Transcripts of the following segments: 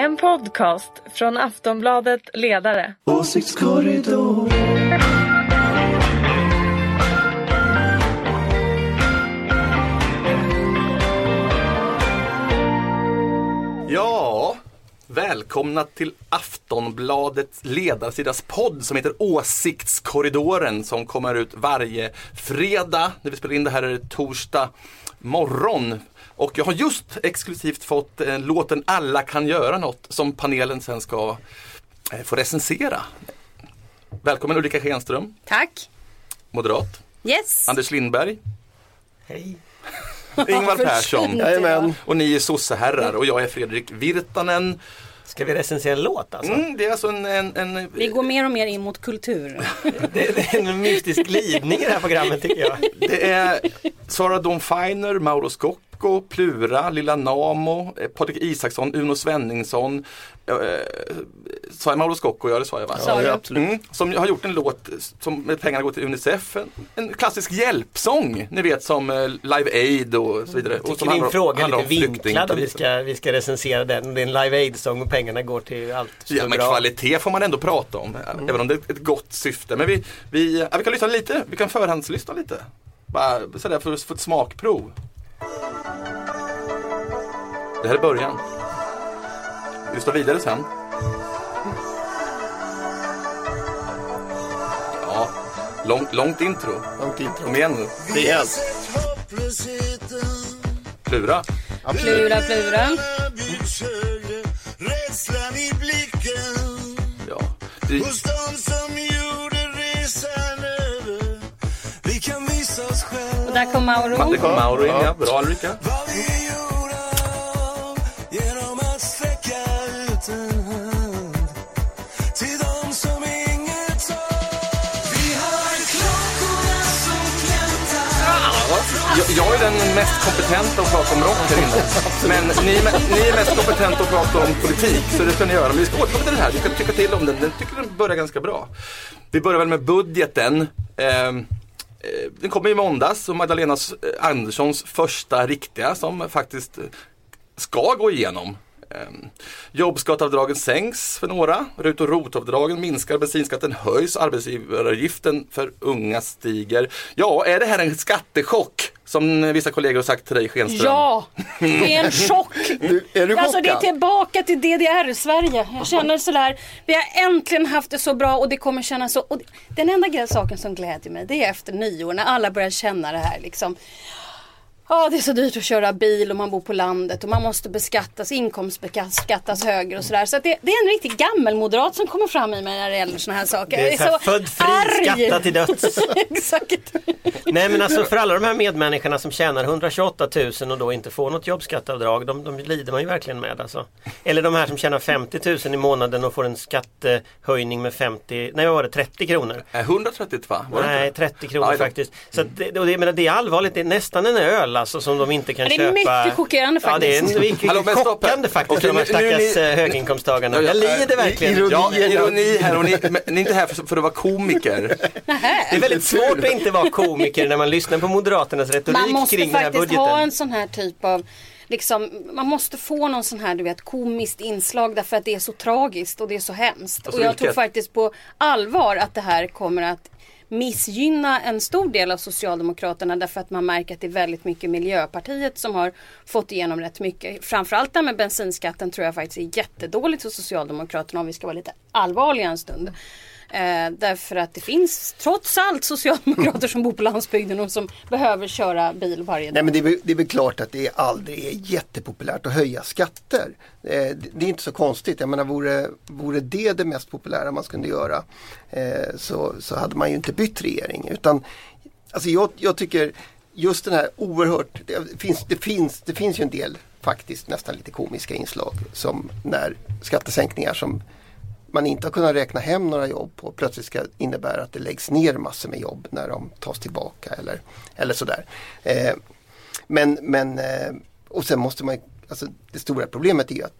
En podcast från Aftonbladet Ledare. Åsiktskorridor. Ja, välkomna till Aftonbladets ledarsidas podd som heter Åsiktskorridoren som kommer ut varje fredag. När vi spelar in det här är det torsdag morgon. Och jag har just exklusivt fått eh, låten Alla kan göra något som panelen sen ska eh, få recensera. Välkommen Ulrika Schenström, Tack. moderat. Yes. Anders Lindberg, Hej. Ingvar Persson Jajamän. och ni är sosseherrar och jag är Fredrik Virtanen. Ska vi recensera en låt alltså? Mm, det är alltså en, en, en Vi går mer och mer in mot kultur. Det, det är en mystisk glidning i det här programmet tycker jag. Det är Sara Dawn Finer, Mauro Scocco, Plura, Lilla Namo, eh, Patrik Isaksson, Uno Svenningsson. Eh, sa jag Mauro Scocco? Ja det sa jag va? Du? Ja, absolut. Mm, som har gjort en låt som med pengarna går till Unicef. En, en klassisk hjälpsång, ni vet som eh, Live Aid och så vidare. Jag och som tycker din handlar- fråga är lite vinklad om vi ska, vi ska recensera den. Det är en Live Aid-sång och pengarna går till allt Ja men bra. kvalitet får man ändå prata om, även om det är ett gott syfte. Men vi, vi, ja, vi kan lyssna lite, vi kan förhandslyssna lite. Bara sådär för att få ett smakprov. Det här är början. Vi lyssnar vidare sen. Ja, långt, långt intro. Långt intro. Kom igen nu. Rejält. Plura. Plura, plura. Ja. Det, Och där kom Mauro. det kom Mauro in, ja. Bra Ulrika. Jag, är den mest kompetenta att prata om rock här inne. Men ni, ni är mest kompetenta att prata om politik, så det ska ni göra. Men vi ska återkomma till den här, vi ska tycka till om den. Den tycker den börjar ganska bra. Vi börjar väl med budgeten. Eh, Eh, den kommer i måndags och Magdalena Anderssons första riktiga som faktiskt eh, ska gå igenom. Ehm, Jobbskatteavdragen sänks för några. RUT och ROT-avdragen minskar, bensinskatten höjs, arbetsgivaravgiften för unga stiger. Ja, är det här en skattechock? Som vissa kollegor har sagt till dig Schenström. Ja, det är en chock. Du, är du Alltså det är tillbaka till DDR-Sverige. Jag känner sådär, vi har äntligen haft det så bra och det kommer kännas så. Och den enda saken som glädjer mig det är efter nyår när alla börjar känna det här liksom. Ja det är så dyrt att köra bil och man bor på landet och man måste beskattas, inkomstbeskattas högre och sådär. Så att det, det är en riktig gammelmoderat som kommer fram i mig när det gäller sådana här saker. Det är så här, född fri, arg. skatta till döds. Exakt. Nej men alltså för alla de här medmänniskorna som tjänar 128 000 och då inte får något jobbskatteavdrag, de, de lider man ju verkligen med alltså. Eller de här som tjänar 50 000 i månaden och får en skattehöjning med 50, nej vad var det, 30 kronor? Är 130 va? Var det Nej, inte det? 30 kronor faktiskt. Så att det, och det, men det är allvarligt, det är nästan en öl alltså som de inte kan Ja, det är köpa. mycket chockerande Ja, det är faktiskt. en, mycket Hallå, chockande faktiskt för de här nu- nu är stackars ni- eh, höginkomsttagarna. Ja, ja, Jag lider verkligen. ironi- Ja, Ironi- här och ni, men ni är inte här för, för att vara komiker. Det är väldigt svårt att inte vara komiker när man lyssnar på Moderaternas retorik Man måste kring den här faktiskt budgeten. ha en sån här typ av Liksom, man måste få någon sån här du vet komiskt inslag därför att det är så tragiskt och det är så hemskt. Alltså, och jag vilket? tror faktiskt på allvar att det här kommer att missgynna en stor del av Socialdemokraterna därför att man märker att det är väldigt mycket Miljöpartiet som har fått igenom rätt mycket. Framförallt det här med bensinskatten tror jag faktiskt är jättedåligt för Socialdemokraterna om vi ska vara lite allvarliga en stund. Eh, därför att det finns trots allt socialdemokrater som bor på landsbygden och som behöver köra bil varje dag. Nej men det är, det är väl klart att det aldrig är jättepopulärt att höja skatter. Eh, det, det är inte så konstigt. Jag menar vore, vore det det mest populära man skulle göra eh, så, så hade man ju inte bytt regering. Utan alltså jag, jag tycker just den här oerhört, det finns, det, finns, det finns ju en del faktiskt nästan lite komiska inslag som när skattesänkningar som man inte har kunnat räkna hem några jobb på plötsligt ska innebära att det läggs ner massor med jobb när de tas tillbaka eller, eller sådär. Eh, men, men eh, och sen måste man, alltså det stora problemet är ju att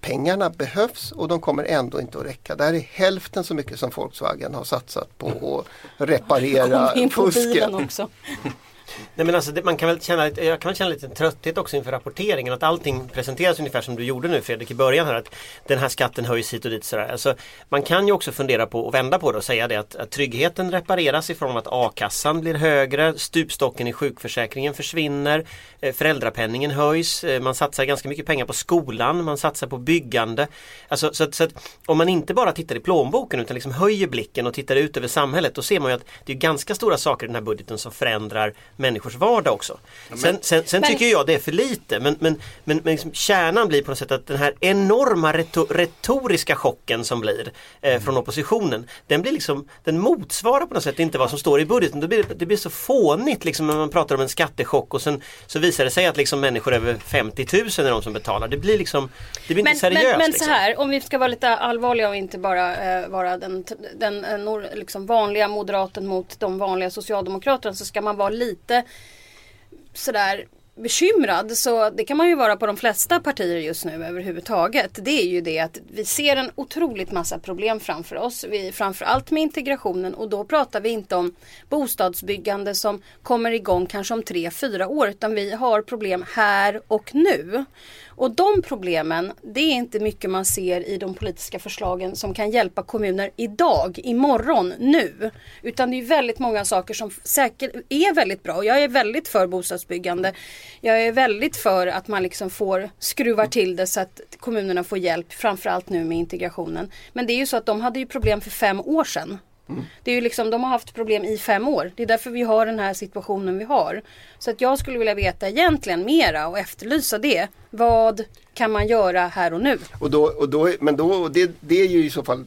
pengarna behövs och de kommer ändå inte att räcka. Det här är hälften så mycket som Volkswagen har satsat på att reparera fusket. Nej men alltså det, man kan väl känna, jag kan väl känna lite trötthet också inför rapporteringen att allting presenteras ungefär som du gjorde nu Fredrik i början här att den här skatten höjs hit och dit sådär. Alltså, man kan ju också fundera på och vända på det och säga det att, att tryggheten repareras i form av att a-kassan blir högre, stupstocken i sjukförsäkringen försvinner, eh, föräldrapenningen höjs, eh, man satsar ganska mycket pengar på skolan, man satsar på byggande. Alltså, så, att, så att om man inte bara tittar i plånboken utan liksom höjer blicken och tittar ut över samhället då ser man ju att det är ganska stora saker i den här budgeten som förändrar människors vardag också. Sen, sen, sen Men- tycker jag det är för lite men, men, men, men liksom kärnan blir på något sätt att den här enorma reto, retoriska chocken som blir eh, från oppositionen den blir liksom den motsvarar på något sätt inte vad som står i budgeten. Det blir, det blir så fånigt liksom när man pratar om en skattechock och sen så visar det sig att liksom människor över 50 000 är de som betalar. Det blir liksom det blir Men, inte seriöst. men, men liksom. så här, om vi ska vara lite allvarliga och inte bara eh, vara den, den eh, liksom vanliga moderaten mot de vanliga socialdemokraterna så ska man vara lite sådär bekymrad så det kan man ju vara på de flesta partier just nu överhuvudtaget. Det är ju det att vi ser en otroligt massa problem framför oss. Vi, framförallt med integrationen och då pratar vi inte om bostadsbyggande som kommer igång kanske om tre, fyra år utan vi har problem här och nu. Och de problemen, det är inte mycket man ser i de politiska förslagen som kan hjälpa kommuner idag, imorgon, nu. Utan det är väldigt många saker som säkert är väldigt bra. Jag är väldigt för bostadsbyggande. Jag är väldigt för att man liksom får skruva till det så att kommunerna får hjälp, framförallt nu med integrationen. Men det är ju så att de hade ju problem för fem år sedan. Det är ju liksom, de har haft problem i fem år. Det är därför vi har den här situationen vi har. Så att jag skulle vilja veta egentligen mera och efterlysa det. Vad kan man göra här och nu? Och då, och då, men då, och det, det är ju i så fall,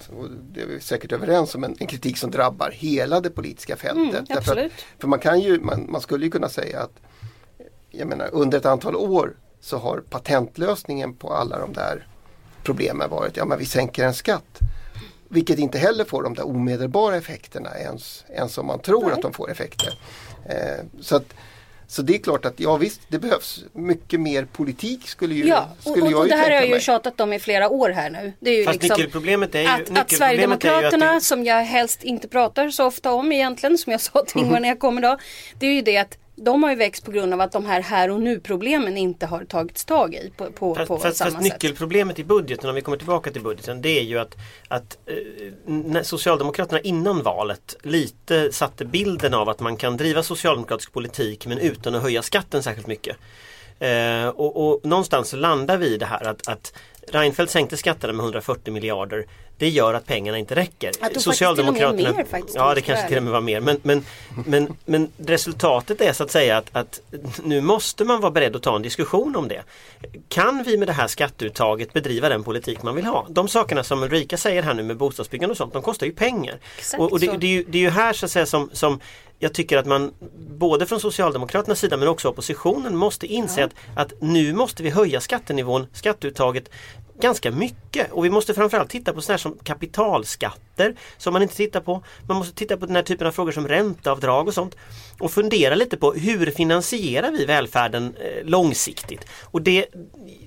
det är vi säkert överens om, en, en kritik som drabbar hela det politiska fältet. Mm, Därför absolut. för man kan ju, man, man skulle ju kunna säga att jag menar, under ett antal år så har patentlösningen på alla de där problemen varit, ja men vi sänker en skatt. Vilket inte heller får de där omedelbara effekterna ens, ens om man tror Nej. att de får effekter. Eh, så, att, så det är klart att ja visst, det behövs mycket mer politik skulle, ju, Ja, och, skulle och, jag och ju det här har jag ju tjatat om i flera år här nu. Det är ju Fast liksom nyckelproblemet är ju, att, att nyckelproblemet är ju Sverigedemokraterna, att det, som jag helst inte pratar så ofta om egentligen, som jag sa till Ingvar när jag kom idag. Det är ju det att de har ju växt på grund av att de här här och nu problemen inte har tagits tag i på, på, Fast, på fast, samma fast sätt. nyckelproblemet i budgeten, om vi kommer tillbaka till budgeten, det är ju att, att eh, Socialdemokraterna innan valet lite satte bilden av att man kan driva socialdemokratisk politik men utan att höja skatten särskilt mycket. Eh, och, och någonstans så landar vi i det här att, att Reinfeldt sänkte skatterna med 140 miljarder. Det gör att pengarna inte räcker. Och med mer faktiskt, ja det kanske till och med var mer. Men, men, men, men resultatet är så att säga att, att nu måste man vara beredd att ta en diskussion om det. Kan vi med det här skatteuttaget bedriva den politik man vill ha? De sakerna som Ulrika säger här nu med bostadsbyggande och sånt, de kostar ju pengar. Exakt och och det, det, är ju, det är ju här så att säga som, som jag tycker att man både från Socialdemokraternas sida men också oppositionen måste inse att, att nu måste vi höja skattenivån, skatteuttaget ganska mycket. Och vi måste framförallt titta på sådana som kapitalskatter som man inte tittar på. Man måste titta på den här typen av frågor som ränteavdrag och sånt och fundera lite på hur finansierar vi välfärden eh, långsiktigt? Och det,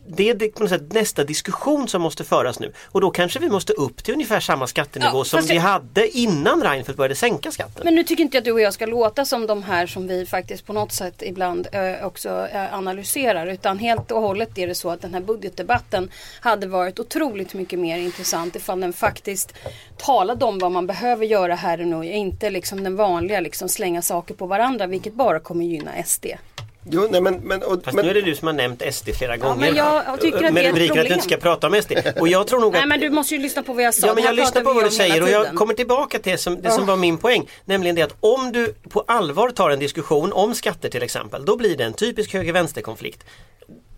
det är på något sätt nästa diskussion som måste föras nu och då kanske vi måste upp till ungefär samma skattenivå Ja, som vi jag- hade innan Reinfeldt började sänka skatten. Men nu tycker inte jag att du och jag ska låta som de här som vi faktiskt på något sätt ibland eh, också eh, analyserar. Utan helt och hållet är det så att den här budgetdebatten hade varit otroligt mycket mer intressant ifall den faktiskt talade om vad man behöver göra här och nu. Inte liksom den vanliga liksom slänga saker på varandra vilket bara kommer gynna SD. Jo, nej, men, men, och, Fast men, nu är det du som har nämnt SD flera gånger. men jag tycker att med det är ett rubriken att du inte ska prata om SD. Och jag tror nog att Nej men du måste ju lyssna på vad jag sa. Ja men jag lyssnar på vad du säger och jag kommer tillbaka till det som, det som Ja. var min poäng. Nämligen det att om du på allvar tar en diskussion om skatter till exempel, då blir det en typisk höger-vänster-konflikt.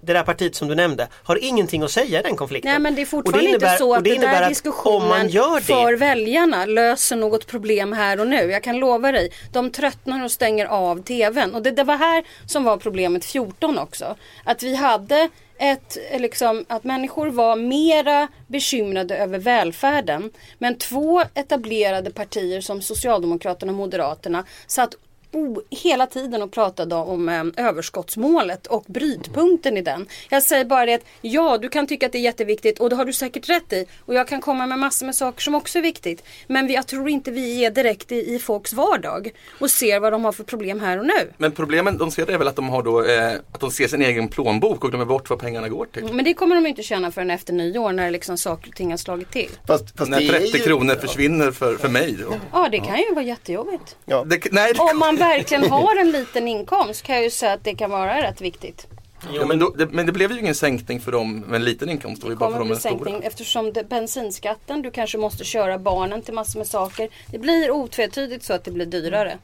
Det där partiet som du nämnde har ingenting att säga i den konflikten. Nej men det är fortfarande innebär- inte så att det där att diskussionen det, för väljarna löser något problem här och nu. Jag kan lova dig. De tröttnar och stänger av tvn. Och det, det var här som var problemet 14 också. Att vi hade ett, liksom, att människor var mera bekymrade över välfärden. Men två etablerade partier som Socialdemokraterna och Moderaterna satt o- hela tiden och pratade om eh, överskottsmålet och brytpunkten i den. Jag säger bara det att ja, du kan tycka att det är jätteviktigt och det har du säkert rätt i. Och jag kan komma med massor med saker som också är viktigt. Men vi, jag tror inte vi är direkt i, i folks vardag och ser vad de har för problem här och nu. Men problemen de ser är väl att de har då, eh, att de ser sin egen plånbok och glömmer bort vad pengarna går till. Men det kommer de inte känna förrän efter nyår när liksom saker och ting har slagit till. Fast, fast När det är 30 ju- kronor försvinner för, för mig. Då. Ja, det kan ju vara jättejobbigt. Ja. Det, nej, det, Om man verkligen har en liten inkomst kan jag ju säga att det kan vara rätt viktigt ja, men, då, det, men det blev ju ingen sänkning för dem med en liten inkomst. Det ju bara för dem bli med stora. sänkning eftersom det, bensinskatten, du kanske måste köra barnen till massor med saker. Det blir otvetydigt så att det blir dyrare.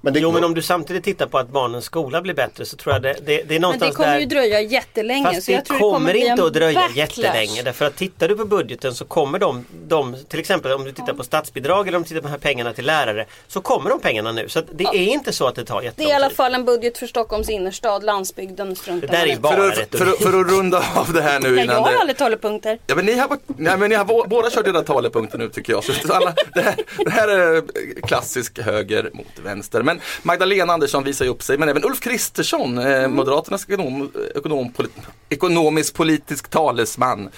Men det, Jo men om du samtidigt tittar på att barnens skola blir bättre så tror jag det, det, det är Men någonstans det kommer där ju dröja jättelänge. Fast så jag det tror kommer, det kommer inte att dröja backlash. jättelänge. Därför att tittar du på budgeten så kommer de, de, till exempel om du tittar på statsbidrag eller om du tittar på de här pengarna till lärare. Så kommer de pengarna nu. Så att det är inte så att det tar Det är i jättelång alla tid. fall en budget för Stockholms innerstad, landsbygden Det struntar ju bara För att, för, att, för att runda av det här nu Ja, jag innan har det, aldrig talepunkter. Ja men ni har, nej, men ni har bå- båda kört era talepunkter nu tycker jag. Så alla, det, här, det här är klassisk höger mot vänster. Men Magdalena Andersson visar ju upp sig, men även Ulf Kristersson, eh, Moderaternas ekonom, ekonom, polit, ekonomisk politisk talesman.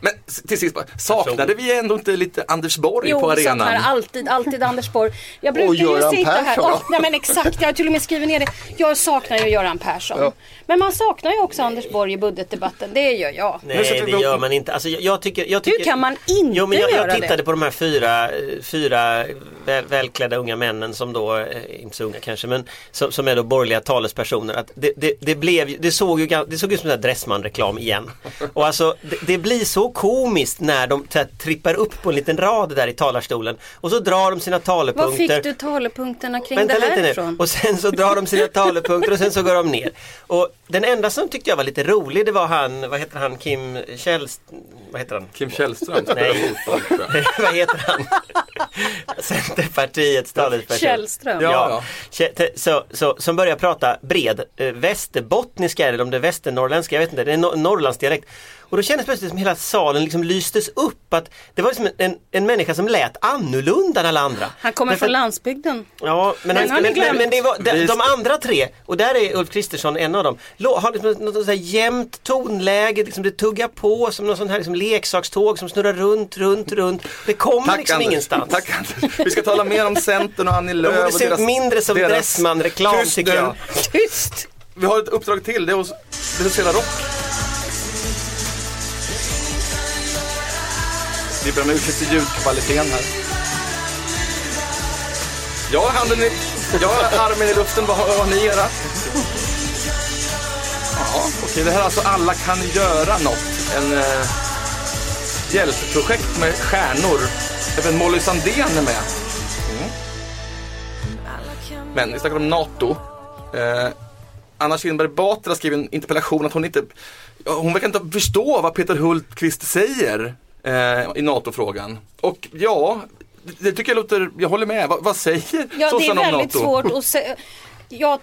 Men till sist, saknade vi ändå inte lite Anders Borg Jo, på arenan? alltid, alltid Anders Borg. Jag brukar Och ju Göran sitta här. Persson. Åh, nej men exakt, jag har till och med skrivit ner det. Jag saknar ju Göran Persson. Ja. Men man saknar ju också Anders Borg i budgetdebatten. Det gör jag. Nej det vi- gör man inte. Alltså, jag, jag tycker, jag tycker... kan man inte jo, men jag, göra jag tittade det? på de här fyra, eh, fyra väl, välklädda unga männen som då, eh, inte så unga kanske, men som, som är då borgerliga talespersoner. Att det, det, det, blev, det, såg ju, det såg ut som en Dressman-reklam igen. Och alltså det, det blir så komiskt när de trippar upp på en liten rad där i talarstolen och så drar de sina Var talepunkter. fick du talepunkterna kring Vänta det här lite nu. ifrån? Och sen så drar de sina talepunkter och sen så går de ner. Och den enda som tyckte jag var lite rolig det var han, vad heter han, Kim Källst... Vad heter han? Kim Källström? Nej. vad heter han? Centerpartiets talesperson. Källström. Ja, Ja, Så, så, som börjar prata bred eh, västerbottniska eller om det är västernorrländska, jag vet inte, det är no- Norrlandsdialekt. Och då kändes det plötsligt som hela salen liksom lystes upp att det var liksom en, en människa som lät annorlunda än alla andra. Han kommer Därför- från landsbygden. Ja, men, han, men, men, men det var, de, de andra tre, och där är Ulf Kristersson en av dem, har liksom något sånt här jämnt tonläge, liksom det tuggar på som någon sån här liksom leksakståg som snurrar runt, runt, runt. Det kommer liksom Anders. ingenstans. Tack Anders. Vi ska tala mer om Centern och Annie De Lööf. borde och se ut deras- mindre som deras- Dressman-reklam Tyst tycker jag. Tyst! Vi har ett uppdrag till, det är att recensera rock. Vi ber om ursäkt för ljudkvaliteten här. Jag har handen i, jag har armen i luften, vad har, ni era? Ja, okej, det här är alltså Alla kan göra något. En eh, hjälpprojekt med stjärnor. Även Molly Sandén är med. Mm. Men vi snackar om NATO. Eh, Anna Kinberg Batra skrev en interpellation att hon inte, hon verkar inte förstå vad Peter Hultqvist säger eh, i NATO-frågan. Och ja, det, det tycker jag låter, jag håller med. Va, vad säger Ja, det är sossarna om väldigt NATO? svårt att se. Ja,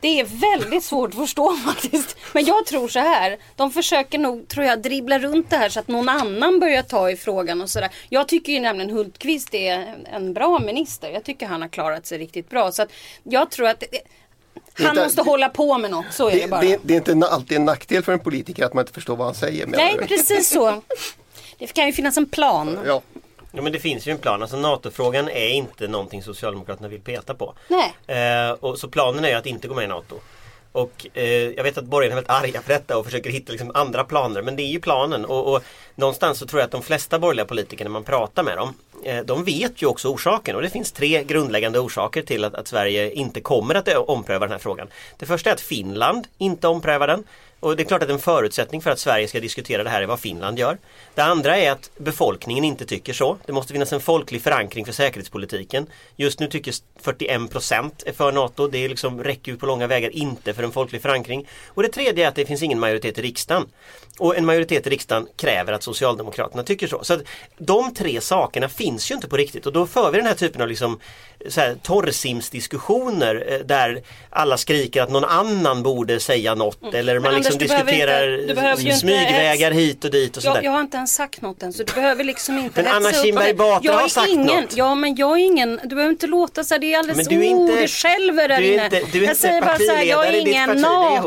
det är väldigt svårt att förstå faktiskt. Men jag tror så här. De försöker nog, tror jag, dribbla runt det här så att någon annan börjar ta i frågan och sådär. Jag tycker ju nämligen Hultqvist är en bra minister. Jag tycker han har klarat sig riktigt bra. Så att jag tror att det, han inte- måste hålla på med något. Så är det det, bara. det, det är inte alltid en nackdel för en politiker att man inte förstår vad han säger. Nej, precis så. Det kan ju finnas en plan. Ja. Ja men det finns ju en plan. Alltså NATO-frågan är inte någonting Socialdemokraterna vill peta på. Nej. Eh, och så planen är ju att inte gå med i NATO. Och eh, jag vet att borgarna är väldigt arga för detta och försöker hitta liksom andra planer. Men det är ju planen. Och, och någonstans så tror jag att de flesta borgerliga politiker när man pratar med dem eh, De vet ju också orsaken och det finns tre grundläggande orsaker till att, att Sverige inte kommer att ompröva den här frågan. Det första är att Finland inte omprövar den. Och det är klart att en förutsättning för att Sverige ska diskutera det här är vad Finland gör. Det andra är att befolkningen inte tycker så. Det måste finnas en folklig förankring för säkerhetspolitiken. Just nu tycker 41 procent är för NATO. Det är liksom, räcker ju på långa vägar inte för en folklig förankring. Och det tredje är att det finns ingen majoritet i riksdagen. Och en majoritet i riksdagen kräver att Socialdemokraterna tycker så. Så att de tre sakerna finns ju inte på riktigt och då för vi den här typen av liksom så här, torrsimsdiskussioner eh, där alla skriker att någon annan borde säga något eller man Mm. Liksom diskuterar inte- smygvägar hit och dit och sådär. Jag, jag har inte ens sagt något än så du behöver liksom inte Men Anna Kinberg. Batra Jag har sagt ingen, något. Ja men jag är ingen, du behöver inte låta så här, det är alldeles, Men du är inte- oh, du skälver där du är inne. inte- du är jag inte säger bara så här, jag är ingen det NATO.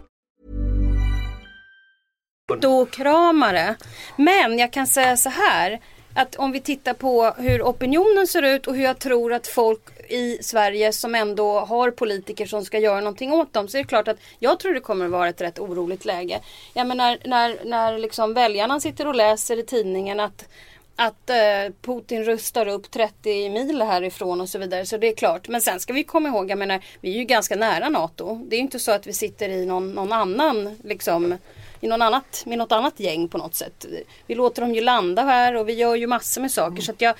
kramare. Men jag kan säga så här. Att om vi tittar på hur opinionen ser ut och hur jag tror att folk i Sverige som ändå har politiker som ska göra någonting åt dem. Så är det klart att jag tror det kommer att vara ett rätt oroligt läge. Jag menar när, när liksom väljarna sitter och läser i tidningen att att eh, Putin rustar upp 30 mil härifrån och så vidare. Så det är klart. Men sen ska vi komma ihåg, jag menar, vi är ju ganska nära NATO. Det är ju inte så att vi sitter i någon, någon annan liksom i någon annat, med något annat gäng på något sätt. Vi låter dem ju landa här och vi gör ju massor med saker. Så att jag,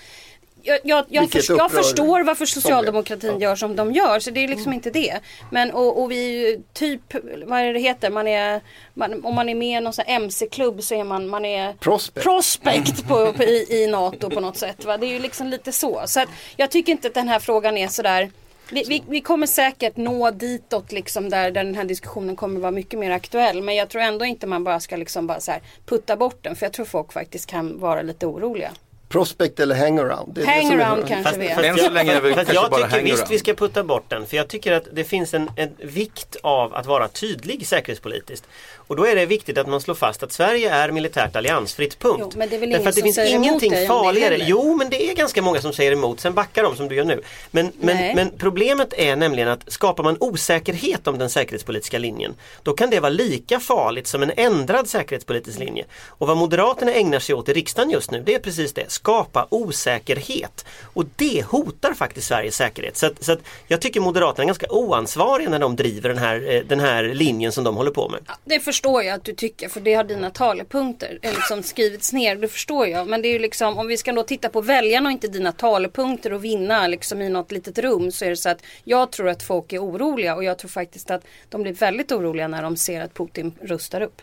jag, jag, jag, Vilket förs- jag förstår varför socialdemokratin gör som de gör. Så det är liksom inte det. Men och, och vi typ, vad är det heter, man är, man, om man är med i någon sån här MC-klubb så är man, man är Prospect. prospect på, på, i, i NATO på något sätt. Va? Det är ju liksom lite så. Så jag tycker inte att den här frågan är sådär vi, vi, vi kommer säkert nå ditåt liksom där, där den här diskussionen kommer vara mycket mer aktuell. Men jag tror ändå inte man bara ska liksom bara så här putta bort den. För jag tror folk faktiskt kan vara lite oroliga. Prospect eller hangaround. Det är det som är- Hangaround kanske vi är. Än så länge är vi Fast kanske jag bara tycker visst vi ska putta bort den. För jag tycker att det finns en, en vikt av att vara tydlig säkerhetspolitiskt. Och då är det viktigt att man slår fast att Sverige är militärt alliansfritt, punkt. Jo, men det är väl Därför att det finns ingenting farligare. Jo, men det är ganska många som säger emot. Sen backar de som du gör nu. Men, men, men problemet är nämligen att skapar man osäkerhet om den säkerhetspolitiska linjen, då kan det vara lika farligt som en ändrad säkerhetspolitisk linje. Och vad Moderaterna ägnar sig åt i riksdagen just nu, det är precis det. Skapa osäkerhet. Och det hotar faktiskt Sveriges säkerhet. Så, att, så att jag tycker Moderaterna är ganska oansvariga när de driver den här, eh, den här linjen som de håller på med. Det förstår jag att du tycker för det har dina talepunkter eh, liksom skrivits ner. Det förstår jag. Men det är ju liksom om vi ska då titta på väljarna och inte dina talepunkter och vinna liksom i något litet rum så är det så att jag tror att folk är oroliga och jag tror faktiskt att de blir väldigt oroliga när de ser att Putin rustar upp.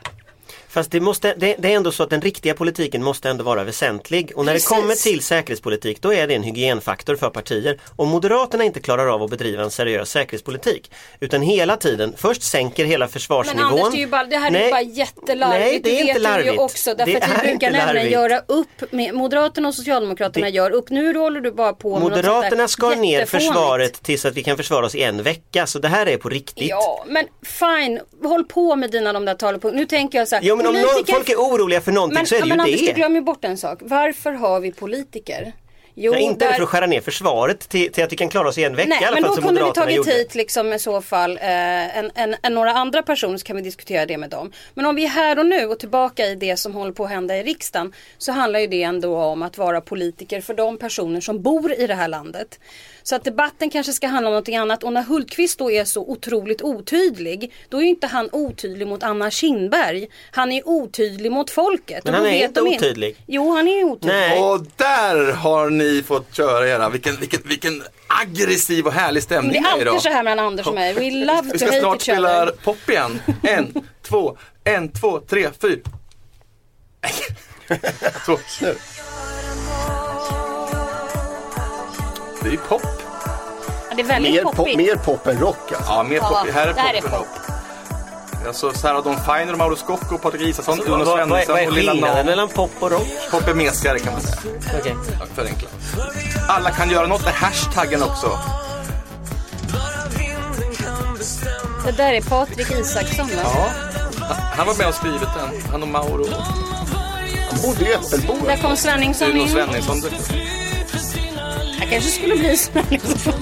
Fast det, måste, det, det är ändå så att den riktiga politiken måste ändå vara väsentlig. Och när Precis. det kommer till säkerhetspolitik då är det en hygienfaktor för partier. Om Moderaterna inte klarar av att bedriva en seriös säkerhetspolitik utan hela tiden först sänker hela Men försvarsnivån. Anders, det, är ju bara, det här är Nej. ju bara jättelarvigt. Nej, det är det inte du ju larvigt. också. Därför Det att är vi brukar nämligen larvigt. göra upp med Moderaterna och Socialdemokraterna Det- gör upp. Nu håller du bara på med något Moderaterna skar ner försvaret tills att vi kan försvara oss i en vecka. Så det här är på riktigt. Ja, men fine. Håll på med dina de där talepunkterna. Nu tänker jag så här. Jo men om politiker- någon, folk är oroliga för någonting men, så är det men ju Anders, du det. glömmer bort en sak. Varför har vi politiker? Jo, Nej, inte där- för att skära ner försvaret till, till att vi kan klara oss i en vecka Nej, i alla men fall då som kunde vi tagit gjorde. hit liksom i så fall eh, en, en, en, några andra personer så kan vi diskutera det med dem. Men om vi är här och nu och tillbaka i det som håller på att hända i riksdagen så handlar ju det ändå om att vara politiker för de personer som bor i det här landet. Så att debatten kanske ska handla om någonting annat och när Hultqvist då är så otroligt otydlig då är ju inte han otydlig mot Anna Kinberg. Han är otydlig mot folket. Men han är vet inte otydlig. Jo, han är otydlig. Nej. Och där har ni fått köra era, vilken, vilken, vilken aggressiv och härlig stämning det är idag. alltid så här mellan Anders och mig. We love Vi to ska hate snart each other. spela pop igen. En, två, en, två, tre, fyra. Så. Det är pop. Ja, det är väldigt Mer, pop, poppigt. mer pop än rock alltså. Ja, mer Ja, pop. Här är det här är pop. Alltså Sarah Dawn Finer, Mauro Scocco, Patrik Isaksson, Vad, Uno vad, vad, Svensson vad är och Lilla skillnaden Nam. mellan pop och rock? Pop är mesigare kan man säga. Okej. Ja, Förenklat. Alla kan göra något med hashtaggen också. Det där är Patrik Isaksson va? Ja. Han var med och skrivit den. Han och Mauro. Han bodde i Äppelbo. Där kom Svenningsson Uno in. Svenningsson. Kanske skulle bli så här liksom.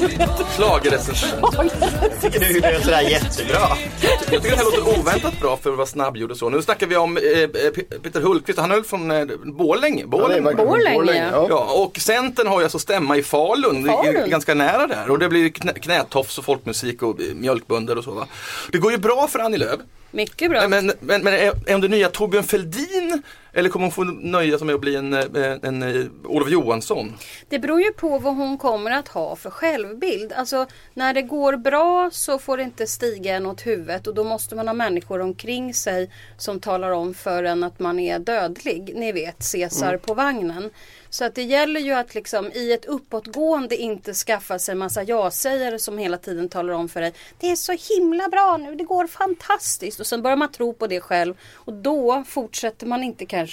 Schlagerrecensent. Tycker du det är sådär jättebra? Jag tycker det här låter oväntat bra för att vara snabbgjord och så. Nu snackar vi om eh, eh, Peter Hultqvist, han är väl från eh, Borlänge? Borlänge. Borlänge, ja. Ja, och Centern har ju alltså stämma i Falun, Falun. ganska nära där. Och det blir knä, knätofs och folkmusik och eh, mjölkbönder och så va. Det går ju bra för Annie Lööf. Mycket bra. Men, men, men är, är hon det nya Torbjörn Fälldin? Eller kommer hon få nöja sig med att bli en, eh, en, en, eh, Olof Johansson? Det beror ju på vad hon kommer att ha för självbild. Alltså när det går bra så får det inte stiga en åt huvudet och då måste man ha människor omkring sig som talar om för en att man är dödlig. Ni vet Caesar på vagnen. Så att det gäller ju att liksom i ett uppåtgående inte skaffa sig massa ja-sägare som hela tiden talar om för dig. Det är så himla bra nu, det går fantastiskt. Och sen börjar man tro på det själv. Och då fortsätter man inte kanske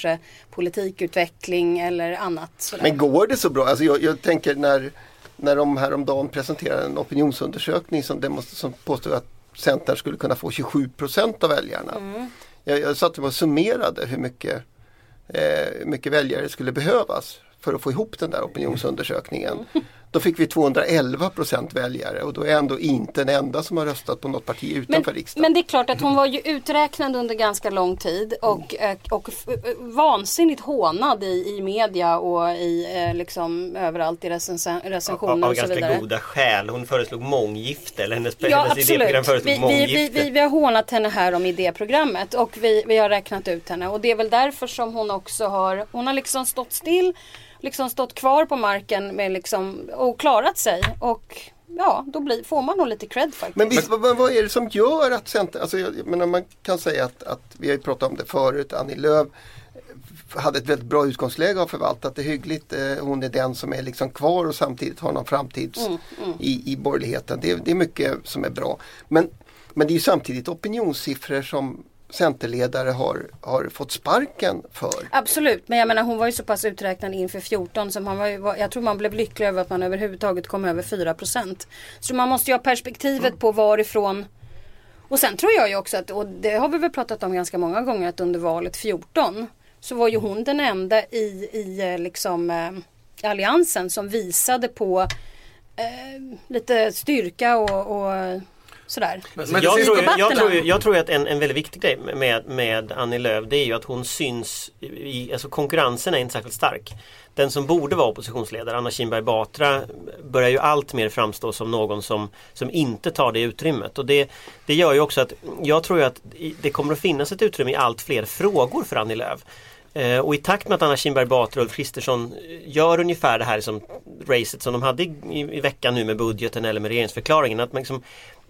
politikutveckling eller annat. Sådär. Men går det så bra? Alltså jag, jag tänker när, när de häromdagen presenterade en opinionsundersökning som, demonst- som påstod att Centern skulle kunna få 27 procent av väljarna. Jag, jag satt och summerade hur mycket, eh, hur mycket väljare skulle behövas för att få ihop den där opinionsundersökningen. Då fick vi 211 procent väljare och då är ändå inte den enda som har röstat på något parti utanför Men, riksdagen. men det är klart att hon var ju uträknad under ganska lång tid och, eh, och, f- vansinnigt hånad i, i media och i eh, liksom överallt i recensen, Av, recensioner av och så ganska vidare. goda skäl. Hon föreslog månggifte. Eller hennes, Ja hennes idéprogram absolut. föreslog Vi, vi, vi, vi, vi har hånat henne här om idéprogrammet och vi, vi har räknat ut henne och det är väl därför som hon också har, hon har liksom stått still, liksom stått kvar på marken med liksom, och klarat sig och ja, då blir, får man nog lite cred faktiskt. Men visst, vad, vad är det som gör att Centern, alltså jag, jag menar man kan säga att, att vi har ju pratat om det förut, Annie Lööf hade ett väldigt bra utgångsläge och har förvaltat det hyggligt. Eh, Hon är den som är liksom kvar och samtidigt har någon framtids I, i borgerligheten. Det, är- det är mycket som är bra. Men, men det är ju samtidigt opinionssiffror som Centerledare har, har fått sparken för. Absolut, men jag menar hon var ju så pass uträknad inför 14 som han var jag tror man blev lycklig över att man överhuvudtaget kom över 4% Så man måste ju ha perspektivet på varifrån och sen tror jag ju också att, och det har vi väl pratat om ganska många gånger, att under valet 14 så var ju hon den enda i, i eh, liksom eh, alliansen som visade på eh, lite styrka och, och sådär. Men, jag, tror, jag, tror, jag tror att en, en väldigt viktig grej med, med Annie Lööf det är ju att hon syns i, alltså konkurrensen är inte särskilt stark. Den som borde vara oppositionsledare, Anna Kinberg Batra, börjar ju allt mer framstå som någon som, som inte tar det utrymmet. Och det, det gör ju också att jag tror ju att det kommer att finnas ett utrymme i allt fler frågor för Annie Lööf. Eh, och i takt med att Anna Kinberg Batra och Ulf Kristersson gör ungefär det här som racet som de hade i, i, i veckan nu med budgeten eller med regeringsförklaringen. Att man liksom,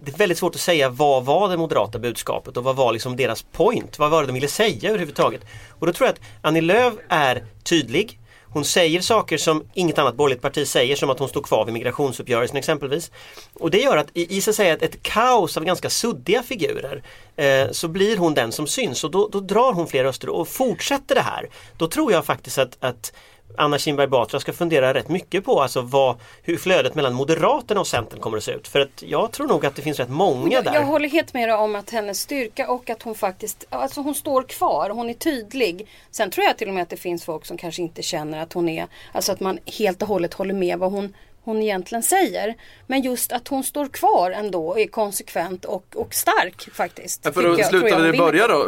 det är väldigt svårt att säga vad var det moderata budskapet och vad var liksom deras point? Vad var det de ville säga överhuvudtaget? Och då tror jag att Annie Lööf är tydlig. Hon säger saker som inget annat borgerligt parti säger som att hon står kvar vid migrationsuppgörelsen exempelvis. Och det gör att i, i så att säga ett, ett kaos av ganska suddiga figurer eh, så blir hon den som syns och då, då drar hon fler röster och fortsätter det här. Då tror jag faktiskt att, att Anna Kinberg Batra ska fundera rätt mycket på alltså vad, hur flödet mellan Moderaterna och Centern kommer att se ut. För att jag tror nog att det finns rätt många Jag, där. jag håller helt med dig om att hennes styrka och att hon faktiskt, alltså hon står kvar, hon är tydlig. Sen tror jag till och med att det finns folk som kanske inte känner att hon är, alltså att man helt och hållet håller med vad hon hon egentligen säger. Men just att hon står kvar ändå och är konsekvent och, och stark faktiskt. Ja, för att jag- sluta jag där det börjar då.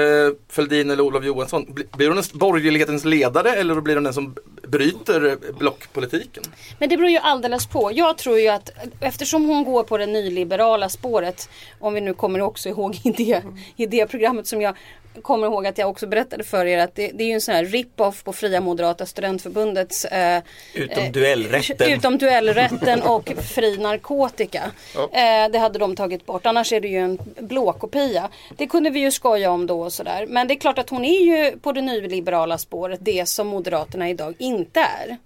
Eh, Fälldin eller Olof Johansson. Bli- Blir hon en borgerlighetens ledare eller blir hon den som bryter eh, blockpolitiken? Men det beror ju alldeles på. Jag tror ju att eftersom hon går på det nyliberala spåret, om vi nu kommer också ihåg idé, idéprogrammet som jag kommer ihåg att jag också berättade för er att det, det är ju en sån här rip-off på Fria Moderata Studentförbundets eh, Utom eh, duellrätten. Utom duellrätten och fri narkotika. Eh, det hade de tagit bort. Annars är det ju en blåkopia. Det kunde vi ju skoja om då och sådär. Men det är klart att hon är ju på det nyliberala spåret det som Moderaterna idag inte är.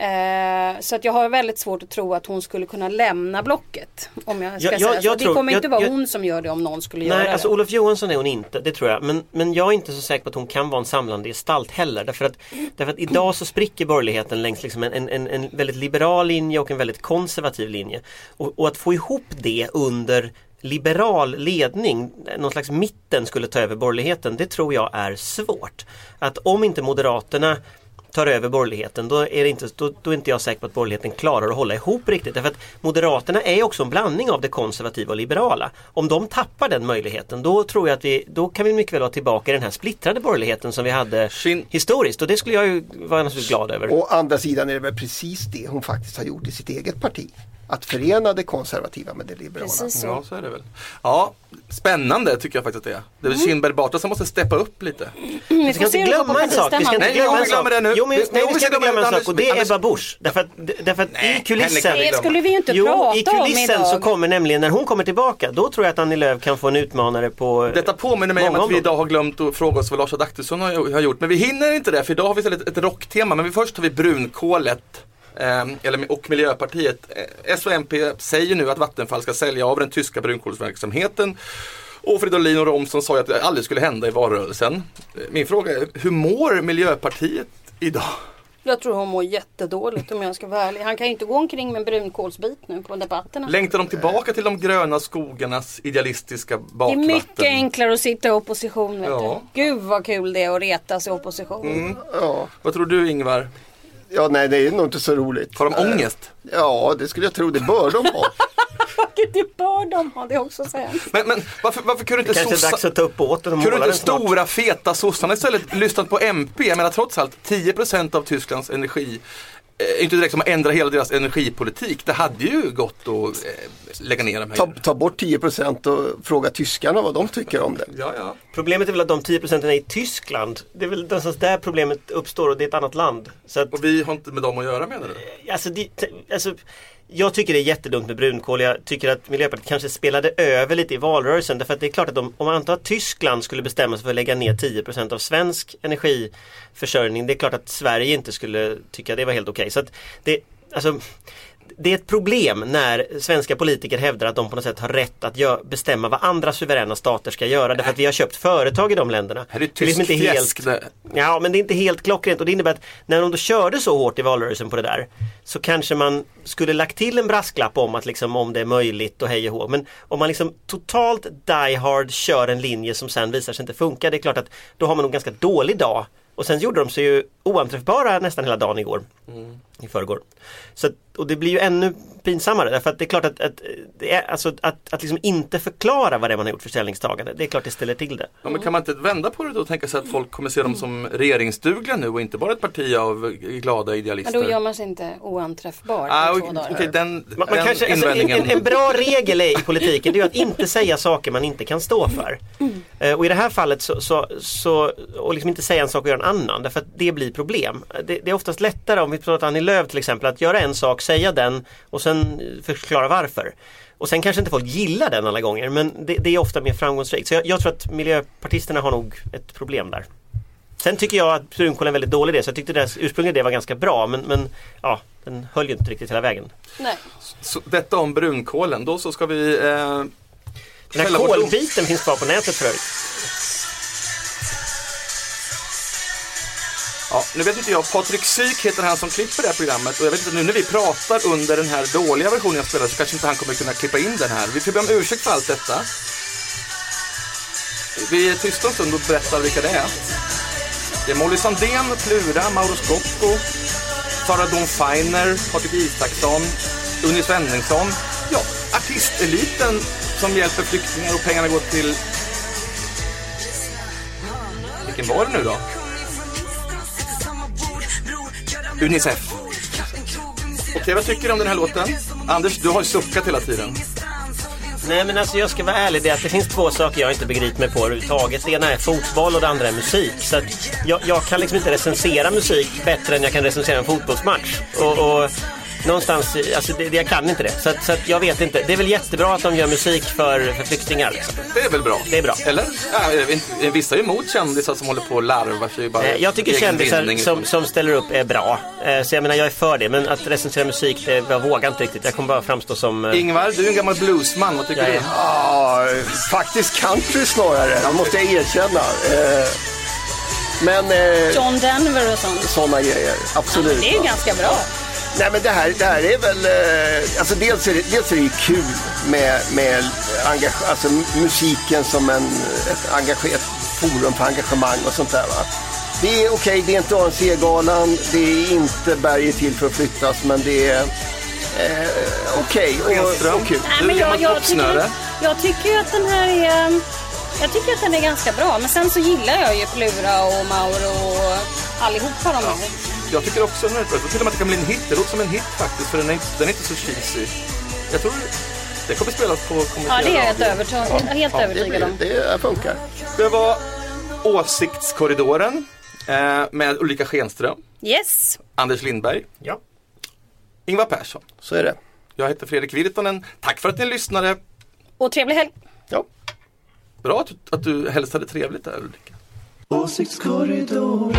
Eh, så att jag har väldigt svårt att tro att hon skulle kunna lämna blocket. Om jag ska Jag- säga jag- så. jag Det tror- kommer inte vara hon som gör det om någon skulle göra Nej, det. alltså Olof Johansson är hon inte, det tror jag. Men, men jag är inte så säker på att hon kan vara en samlande gestalt heller. Därför att, därför att idag så spricker borgerligheten längs liksom en, en, en, en väldigt liberal linje och en väldigt konservativ linje. Och, och att få ihop det under liberal ledning, någon slags mitten skulle ta över borgerligheten, det tror jag är svårt. Att om inte Moderaterna tar över borgerligheten då är, det inte, då, då är inte jag säker på att borgerligheten klarar att hålla ihop riktigt. Därför att Moderaterna är också en blandning av det konservativa och liberala. Om de tappar den möjligheten då tror jag att vi, då kan vi mycket väl vara tillbaka i den här splittrade borgerligheten som vi hade Skin- historiskt och det skulle jag ju vara naturligtvis glad över. Å andra sidan är det väl precis det hon faktiskt har gjort i sitt eget parti. Att förena det konservativa med det liberala. Precis så. Ja, så är det väl. Ja, spännande tycker jag faktiskt att det är. Det är Mm. väl Kindberg Batra som måste steppa upp lite. Vi Vi ska inte glömma en sak. Vi ska inte Nej, glömma en sak. det nu. Jo, men, nej, vi ska inte glömma en sak och det är Ebba Busch. Därför att, därför att i henne kulissen Det skulle vi inte Jo, prata i kulissen så kommer nämligen, när hon kommer tillbaka, då tror jag att Annie Lööf kan få en utmanare på Detta påminner mig om att vi idag har glömt att fråga oss vad Lars Adaktusson har, har gjort. Men vi hinner inte det för idag har vi istället ett rocktema. Men vi först har vi brunkolet. Eh, eller, och Miljöpartiet. Eh, S och MP säger nu att Vattenfall ska sälja av den tyska brunkolsverksamheten. Och Fridolin och Romson sa ju att det aldrig skulle hända i valrörelsen. Eh, Min fråga är, hur mår Miljöpartiet idag? Jag tror hon mår jättedåligt om jag ska vara ärlig. Han kan ju inte gå omkring med en brunkolsbit nu på debatterna. Längtar de tillbaka till de gröna skogarnas idealistiska Det är bakvatten? mycket enklare att sitta i opposition. Vet Ja. du. Gud vad kul det är att retas i opposition. Ja. Vad tror du Ingvar? Ja, nej det är nog inte så roligt. Har de ångest? Ja, det skulle jag tro. Det bör de ha. Det bör de ha, det är också sämst. Men, men varför, varför kunde inte Kanske är sossa- dags att ta upp båten och Kunde måla inte den snart. stora feta sossarna istället lyssnat på MP? Jag menar trots allt 10% av Tysklands energi eh, inte direkt som att ändra hela deras energipolitik. Det hade ju gått att eh, lägga ner de här. Ta, ta bort 10% och fråga tyskarna vad de tycker om det. Ja, ja. Problemet är väl att de 10 procenten är i Tyskland. Det är väl någonstans där problemet uppstår och det är ett annat land. Så att, Och vi har inte med dem att göra menar du? alltså, det, alltså, jag tycker det är jättedumt med brunkol. Jag tycker att Miljöpartiet kanske spelade över lite i valrörelsen. Därför att det är klart att om, om man antar att Tyskland skulle bestämma sig för att lägga ner 10% av svensk energiförsörjning. Det är klart att Sverige inte skulle tycka det var helt okej. Så att det, alltså, det är ett problem när svenska politiker hävdar att de på något sätt har rätt att gö- bestämma vad andra suveräna stater ska göra. Därför att vi har köpt företag i de länderna. Här är Det är liksom inte. Det. Ja, men det är inte helt klockrent och det innebär att när de då körde så hårt i valrörelsen på det där så kanske man skulle lagt till en brasklapp om att liksom om det är möjligt och hej och hå. Men om man liksom totalt die hard kör en linje som sen visar sig inte funka, det är klart att då har man en ganska dålig dag. Och sen gjorde de sig ju oanträffbara nästan hela dagen igår. I förrgår. Så, att- och det blir ju ännu pinsammare därför att det är klart att, att, det är, alltså, att, att liksom inte förklara vad det är man har gjort för ställningstagande. Det är klart det ställer till det. Ja, men kan man inte vända på det då och tänka sig att folk kommer se dem som regeringsdugliga nu och inte bara ett parti av glada Men idealister? då gör man sig inte oanträffbar Ah, två dagar. den, Man, man den kanske, alltså, en, invändningen. en, en bra regel i politiken det är att inte säga saker man inte kan stå för. Eh, och i det här fallet så, så, så och liksom inte säga en sak och göra en annan därför att det blir problem. Det, det är oftast lättare om vi pratar Annie Lööf till exempel att göra en sak, säga den och sen förklara varför. Och sen kanske inte folk gillar den alla gånger men det, det är ofta mer framgångsrikt. Så jag, jag tror att miljöpartisterna har nog ett problem där. Sen tycker jag att brunkol är en väldigt dålig idé så jag tyckte deras ursprungliga idé var ganska bra men, men ja, den höll ju inte riktigt hela vägen. Nej. Så, detta om brunkolen, då så ska vi eh, Den här kolbiten finns kvar på nätet för övrigt. Ja, nu vet inte jag, Patrik Syk heter han som klipper det här programmet och jag vet inte nu när vi pratar under den här dåliga versionen jag spelar så kanske inte han kommer kunna klippa in den här. Vi får be om ursäkt för allt detta. Vi är tysta en stund och berättar vilka det är. Det är Molly Sandén, Plura, Mauro Scocco, Sara Dawn Finer, Patrik Isaksson, Unni Svenningsson. Ja, artisteliten som hjälper flyktingar och pengarna går till... Vilken var det nu då? Unicef. Okej, vad tycker du om den här låten? Anders, du har ju suckat hela tiden. Nej men alltså jag ska vara ärlig, det, är att det finns två saker jag inte begriper mig på överhuvudtaget. Det ena är fotboll och det andra är musik. Så att jag, jag kan liksom inte recensera musik bättre än jag kan recensera en fotbollsmatch. Och, och någonstans, alltså det, jag kan inte det. Så, att, så att jag vet inte. Det är väl jättebra att de gör musik för, för flyktingar. Liksom. Det är väl bra? Det är bra. Eller? Ja, vissa är emot kändisar som håller på och larvar sig bara Eh, Jag tycker kändisar som, som ställer upp är bra. Eh, Så jag menar jag är för det. Men att recensera musik, det, jag vågar inte riktigt. Jag kommer bara framstå som... eh, Ingvar, du är en gammal bluesman, vad tycker Jag du? är- Ja, faktiskt country snarare, det måste jag erkänna. Eh, Men eh, John Denver och sånt. sådana grejer, absolut. Det är ju ganska bra. Nej men det här, det här är väl, eh, alltså dels är det, dels är det ju kul med, med engage, alltså musiken som en, ett engagerat forum för engagemang och sånt där. Va? Det är okej, det är inte ANC-galan, det är inte berget till för att flyttas, men det är eh, okej och, Schenström, och kul. Nej, men jag, jag, tycker, jag tycker att den här är jag tycker att den är ganska bra men sen så gillar jag ju Plura och Mauro och allihopa de här. Jag tycker också den är bra. Jag tror till och med att det kan bli en hit. Det låter som en hit faktiskt för den är, inte- den är inte så cheesy. Jag tror det kommer spelas på kommersiell Ja det är jag helt, radio. övertygad, helt Det, övertygad om. blir, det funkar. Det var Åsiktskorridoren eh, med Ulrika Schenström, Yes. Anders Lindberg, Ja. Ingvar Persson. Så är det. Jag heter Fredrik Virtanen. Tack för att ni lyssnade. Och trevlig helg. Ja. Bra att, du- att du helst hade trevligt där Ulrika. Åsiktskorridoren